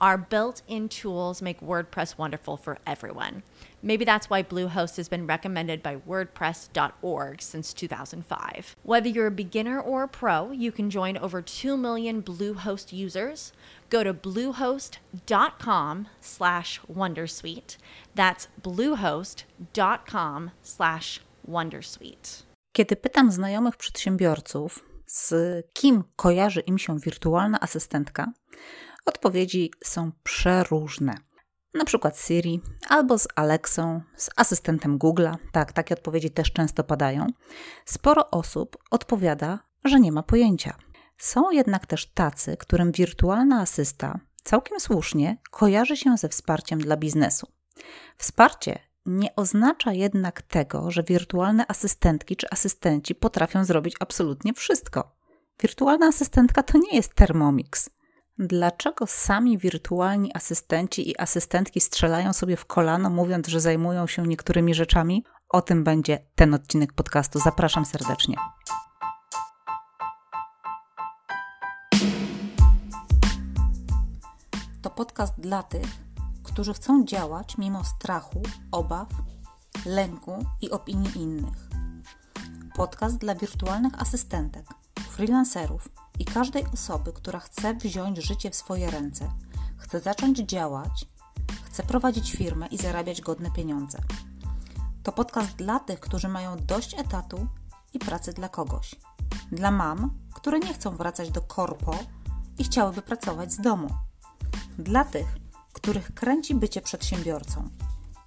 Our built in tools make WordPress wonderful for everyone. Maybe that's why Bluehost has been recommended by WordPress.org since 2005. Whether you're a beginner or a pro, you can join over 2 million Bluehost users. Go to bluehost.com slash Wondersuite. That's bluehost.com slash Wondersuite. Kiedy pytam znajomych przedsiębiorców, z kim kojarzy im się wirtualna asystentka, Odpowiedzi są przeróżne. Na przykład Siri albo z Alexą, z asystentem Google'a. Tak, takie odpowiedzi też często padają. Sporo osób odpowiada, że nie ma pojęcia. Są jednak też tacy, którym wirtualna asysta całkiem słusznie kojarzy się ze wsparciem dla biznesu. Wsparcie nie oznacza jednak tego, że wirtualne asystentki czy asystenci potrafią zrobić absolutnie wszystko. Wirtualna asystentka to nie jest Thermomix. Dlaczego sami wirtualni asystenci i asystentki strzelają sobie w kolano, mówiąc, że zajmują się niektórymi rzeczami? O tym będzie ten odcinek podcastu. Zapraszam serdecznie. To podcast dla tych, którzy chcą działać mimo strachu, obaw, lęku i opinii innych. Podcast dla wirtualnych asystentek, freelancerów i każdej osoby, która chce wziąć życie w swoje ręce, chce zacząć działać, chce prowadzić firmę i zarabiać godne pieniądze. To podcast dla tych, którzy mają dość etatu i pracy dla kogoś. Dla mam, które nie chcą wracać do korpo i chciałyby pracować z domu. Dla tych, których kręci bycie przedsiębiorcą.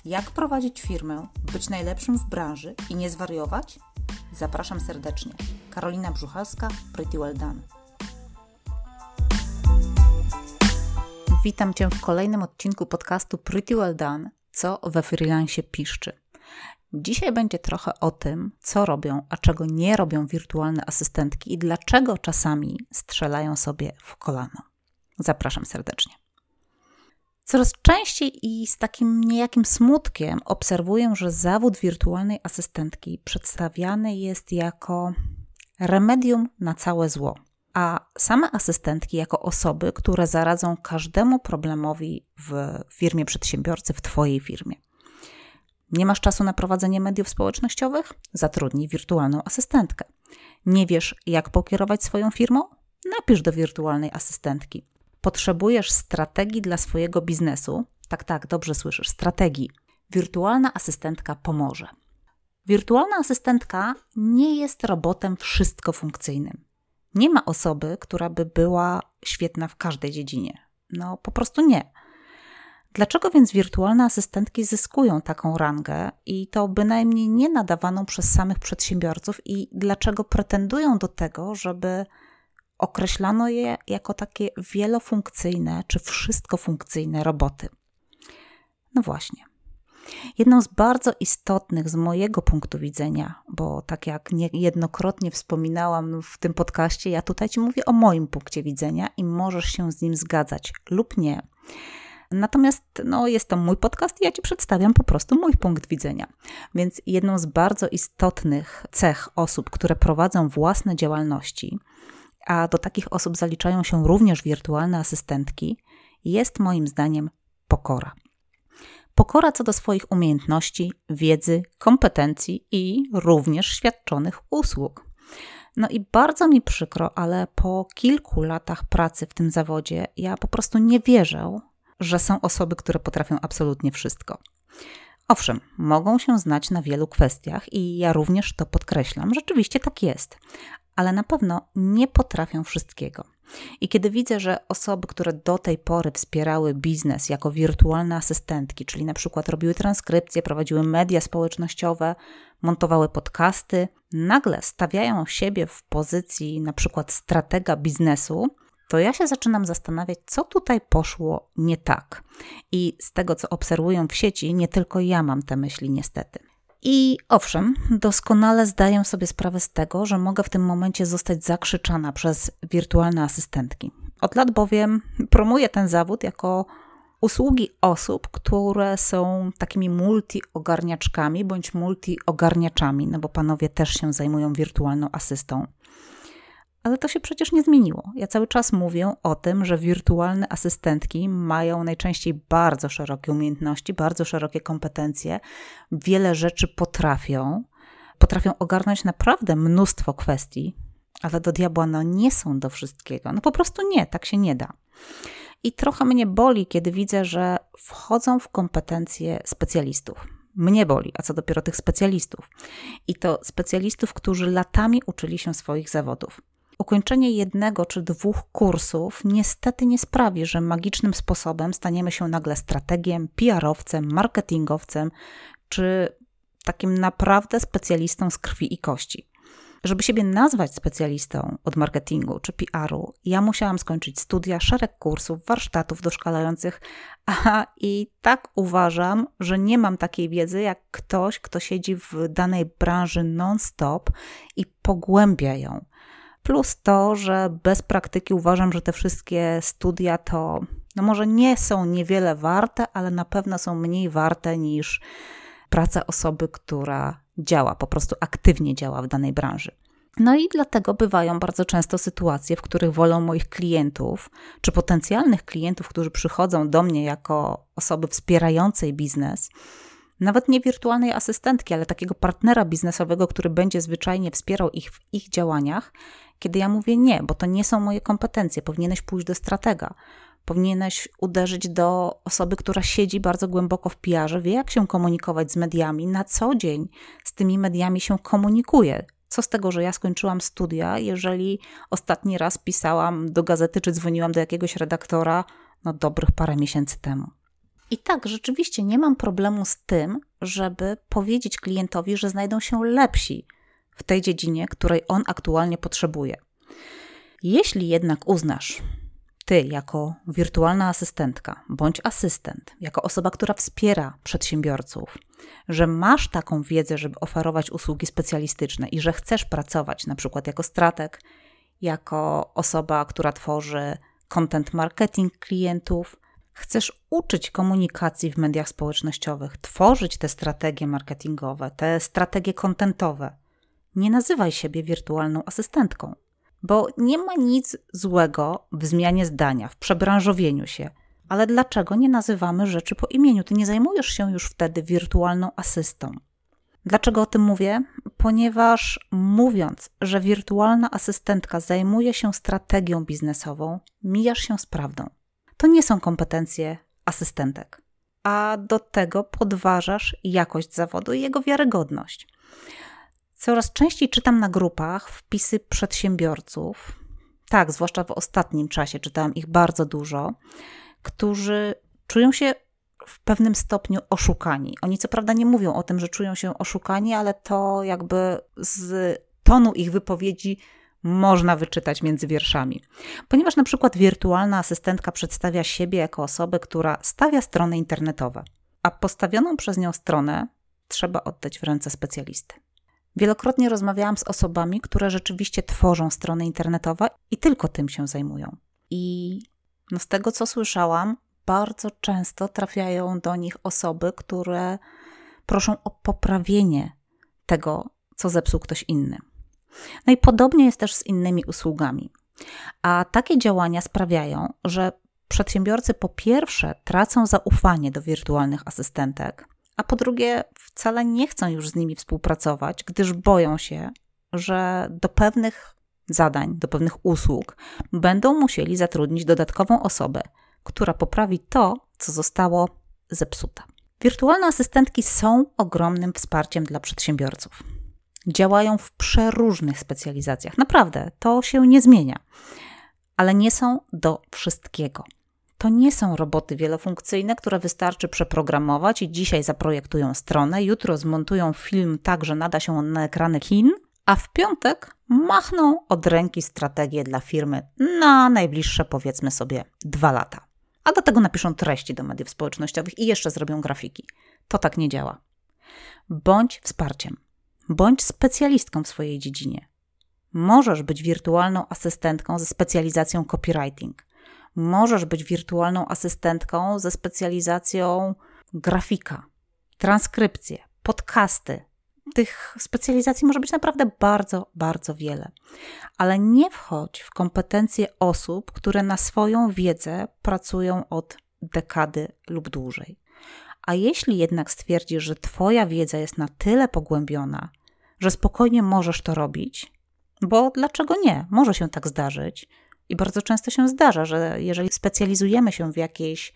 Jak prowadzić firmę, być najlepszym w branży i nie zwariować? Zapraszam serdecznie. Karolina Brzuchalska, Pretty Well Done. Witam Cię w kolejnym odcinku podcastu Pretty Well Done, co we freelancie piszczy. Dzisiaj będzie trochę o tym, co robią, a czego nie robią wirtualne asystentki i dlaczego czasami strzelają sobie w kolano. Zapraszam serdecznie. Coraz częściej i z takim niejakim smutkiem obserwuję, że zawód wirtualnej asystentki przedstawiany jest jako remedium na całe zło a same asystentki jako osoby, które zaradzą każdemu problemowi w firmie przedsiębiorcy, w Twojej firmie. Nie masz czasu na prowadzenie mediów społecznościowych? Zatrudnij wirtualną asystentkę. Nie wiesz, jak pokierować swoją firmą? Napisz do wirtualnej asystentki. Potrzebujesz strategii dla swojego biznesu? Tak, tak, dobrze słyszysz, strategii. Wirtualna asystentka pomoże. Wirtualna asystentka nie jest robotem wszystko funkcyjnym. Nie ma osoby, która by była świetna w każdej dziedzinie. No po prostu nie. Dlaczego więc wirtualne asystentki zyskują taką rangę i to bynajmniej nie nadawaną przez samych przedsiębiorców i dlaczego pretendują do tego, żeby określano je jako takie wielofunkcyjne czy wszystkofunkcyjne roboty? No właśnie. Jedną z bardzo istotnych z mojego punktu widzenia, bo tak jak niejednokrotnie wspominałam w tym podcaście, ja tutaj Ci mówię o moim punkcie widzenia i możesz się z nim zgadzać lub nie. Natomiast no, jest to mój podcast i ja Ci przedstawiam po prostu mój punkt widzenia. Więc jedną z bardzo istotnych cech osób, które prowadzą własne działalności, a do takich osób zaliczają się również wirtualne asystentki, jest moim zdaniem pokora pokora co do swoich umiejętności, wiedzy, kompetencji i również świadczonych usług. No i bardzo mi przykro, ale po kilku latach pracy w tym zawodzie ja po prostu nie wierzę, że są osoby, które potrafią absolutnie wszystko. Owszem, mogą się znać na wielu kwestiach i ja również to podkreślam. Rzeczywiście tak jest, ale na pewno nie potrafią wszystkiego. I kiedy widzę, że osoby, które do tej pory wspierały biznes jako wirtualne asystentki, czyli na przykład robiły transkrypcje, prowadziły media społecznościowe, montowały podcasty, nagle stawiają siebie w pozycji na przykład stratega biznesu, to ja się zaczynam zastanawiać, co tutaj poszło nie tak. I z tego, co obserwuję w sieci, nie tylko ja mam te myśli, niestety. I owszem, doskonale zdaję sobie sprawę z tego, że mogę w tym momencie zostać zakrzyczana przez wirtualne asystentki. Od lat bowiem promuję ten zawód jako usługi osób, które są takimi multi-ogarniaczkami bądź multi-ogarniaczami, no bo panowie też się zajmują wirtualną asystą. Ale to się przecież nie zmieniło. Ja cały czas mówię o tym, że wirtualne asystentki mają najczęściej bardzo szerokie umiejętności, bardzo szerokie kompetencje, wiele rzeczy potrafią, potrafią ogarnąć naprawdę mnóstwo kwestii, ale do diabła no nie są do wszystkiego. No po prostu nie, tak się nie da. I trochę mnie boli, kiedy widzę, że wchodzą w kompetencje specjalistów. Mnie boli, a co dopiero tych specjalistów. I to specjalistów, którzy latami uczyli się swoich zawodów. Ukończenie jednego czy dwóch kursów niestety nie sprawi, że magicznym sposobem staniemy się nagle strategiem, PR-owcem, marketingowcem czy takim naprawdę specjalistą z krwi i kości. Żeby siebie nazwać specjalistą od marketingu czy PR-u, ja musiałam skończyć studia, szereg kursów, warsztatów doszkalających, a i tak uważam, że nie mam takiej wiedzy jak ktoś, kto siedzi w danej branży non-stop i pogłębia ją. Plus to, że bez praktyki uważam, że te wszystkie studia to, no może nie są niewiele warte, ale na pewno są mniej warte niż praca osoby, która działa, po prostu aktywnie działa w danej branży. No i dlatego bywają bardzo często sytuacje, w których wolą moich klientów, czy potencjalnych klientów, którzy przychodzą do mnie jako osoby wspierającej biznes, nawet nie wirtualnej asystentki, ale takiego partnera biznesowego, który będzie zwyczajnie wspierał ich w ich działaniach, kiedy ja mówię nie, bo to nie są moje kompetencje, powinieneś pójść do stratega. Powinieneś uderzyć do osoby, która siedzi bardzo głęboko w PR-ze, wie jak się komunikować z mediami, na co dzień z tymi mediami się komunikuje. Co z tego, że ja skończyłam studia, jeżeli ostatni raz pisałam do gazety czy dzwoniłam do jakiegoś redaktora no dobrych parę miesięcy temu. I tak, rzeczywiście nie mam problemu z tym, żeby powiedzieć klientowi, że znajdą się lepsi w tej dziedzinie, której on aktualnie potrzebuje. Jeśli jednak uznasz, ty jako wirtualna asystentka bądź asystent, jako osoba, która wspiera przedsiębiorców, że masz taką wiedzę, żeby oferować usługi specjalistyczne i że chcesz pracować na przykład jako strateg, jako osoba, która tworzy content marketing klientów, chcesz uczyć komunikacji w mediach społecznościowych, tworzyć te strategie marketingowe, te strategie kontentowe, nie nazywaj siebie wirtualną asystentką, bo nie ma nic złego w zmianie zdania, w przebranżowieniu się. Ale dlaczego nie nazywamy rzeczy po imieniu? Ty nie zajmujesz się już wtedy wirtualną asystą. Dlaczego o tym mówię? Ponieważ mówiąc, że wirtualna asystentka zajmuje się strategią biznesową, mijasz się z prawdą. To nie są kompetencje asystentek, a do tego podważasz jakość zawodu i jego wiarygodność. Coraz częściej czytam na grupach wpisy przedsiębiorców. Tak, zwłaszcza w ostatnim czasie czytałam ich bardzo dużo, którzy czują się w pewnym stopniu oszukani. Oni co prawda nie mówią o tym, że czują się oszukani, ale to jakby z tonu ich wypowiedzi można wyczytać między wierszami. Ponieważ na przykład wirtualna asystentka przedstawia siebie jako osobę, która stawia strony internetowe, a postawioną przez nią stronę trzeba oddać w ręce specjalisty. Wielokrotnie rozmawiałam z osobami, które rzeczywiście tworzą strony internetowe i tylko tym się zajmują. I no z tego, co słyszałam, bardzo często trafiają do nich osoby, które proszą o poprawienie tego, co zepsuł ktoś inny. No i podobnie jest też z innymi usługami. A takie działania sprawiają, że przedsiębiorcy po pierwsze tracą zaufanie do wirtualnych asystentek, a po drugie wcale nie chcą już z nimi współpracować, gdyż boją się, że do pewnych zadań, do pewnych usług będą musieli zatrudnić dodatkową osobę, która poprawi to, co zostało zepsute. Wirtualne asystentki są ogromnym wsparciem dla przedsiębiorców. Działają w przeróżnych specjalizacjach. Naprawdę, to się nie zmienia. ale nie są do wszystkiego. To nie są roboty wielofunkcyjne, które wystarczy przeprogramować i dzisiaj zaprojektują stronę, jutro zmontują film tak, że nada się on na ekrany kin, a w piątek machną od ręki strategię dla firmy na najbliższe powiedzmy sobie dwa lata. A do tego napiszą treści do mediów społecznościowych i jeszcze zrobią grafiki. To tak nie działa. Bądź wsparciem, bądź specjalistką w swojej dziedzinie. Możesz być wirtualną asystentką ze specjalizacją copywriting. Możesz być wirtualną asystentką ze specjalizacją grafika, transkrypcje, podcasty, tych specjalizacji może być naprawdę bardzo, bardzo wiele. Ale nie wchodź w kompetencje osób, które na swoją wiedzę pracują od dekady lub dłużej. A jeśli jednak stwierdzisz, że Twoja wiedza jest na tyle pogłębiona, że spokojnie możesz to robić, bo dlaczego nie? Może się tak zdarzyć. I bardzo często się zdarza, że jeżeli specjalizujemy się w jakiejś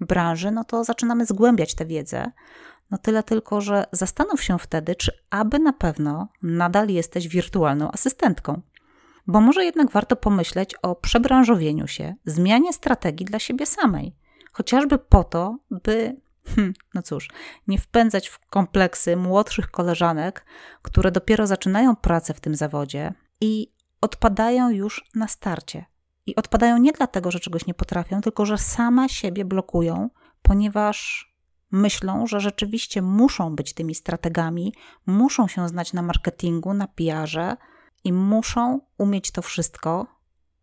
branży, no to zaczynamy zgłębiać tę wiedzę, no tyle tylko, że zastanów się wtedy, czy aby na pewno nadal jesteś wirtualną asystentką. Bo może jednak warto pomyśleć o przebranżowieniu się, zmianie strategii dla siebie samej. Chociażby po to, by, hmm, no cóż, nie wpędzać w kompleksy młodszych koleżanek, które dopiero zaczynają pracę w tym zawodzie i odpadają już na starcie. I odpadają nie dlatego, że czegoś nie potrafią, tylko że same siebie blokują, ponieważ myślą, że rzeczywiście muszą być tymi strategami, muszą się znać na marketingu, na PR-ze i muszą umieć to wszystko,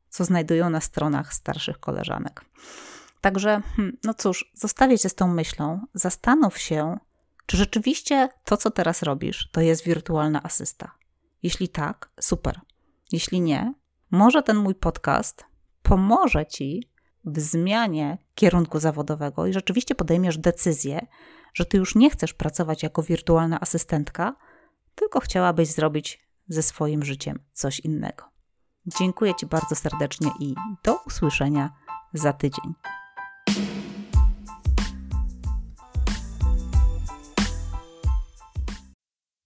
co znajdują na stronach starszych koleżanek. Także, hmm, no cóż, zostawię cię z tą myślą, zastanów się, czy rzeczywiście to, co teraz robisz, to jest wirtualna asysta. Jeśli tak, super. Jeśli nie, może ten mój podcast pomoże ci w zmianie kierunku zawodowego i rzeczywiście podejmiesz decyzję, że ty już nie chcesz pracować jako wirtualna asystentka, tylko chciałabyś zrobić ze swoim życiem coś innego. Dziękuję Ci bardzo serdecznie i do usłyszenia za tydzień.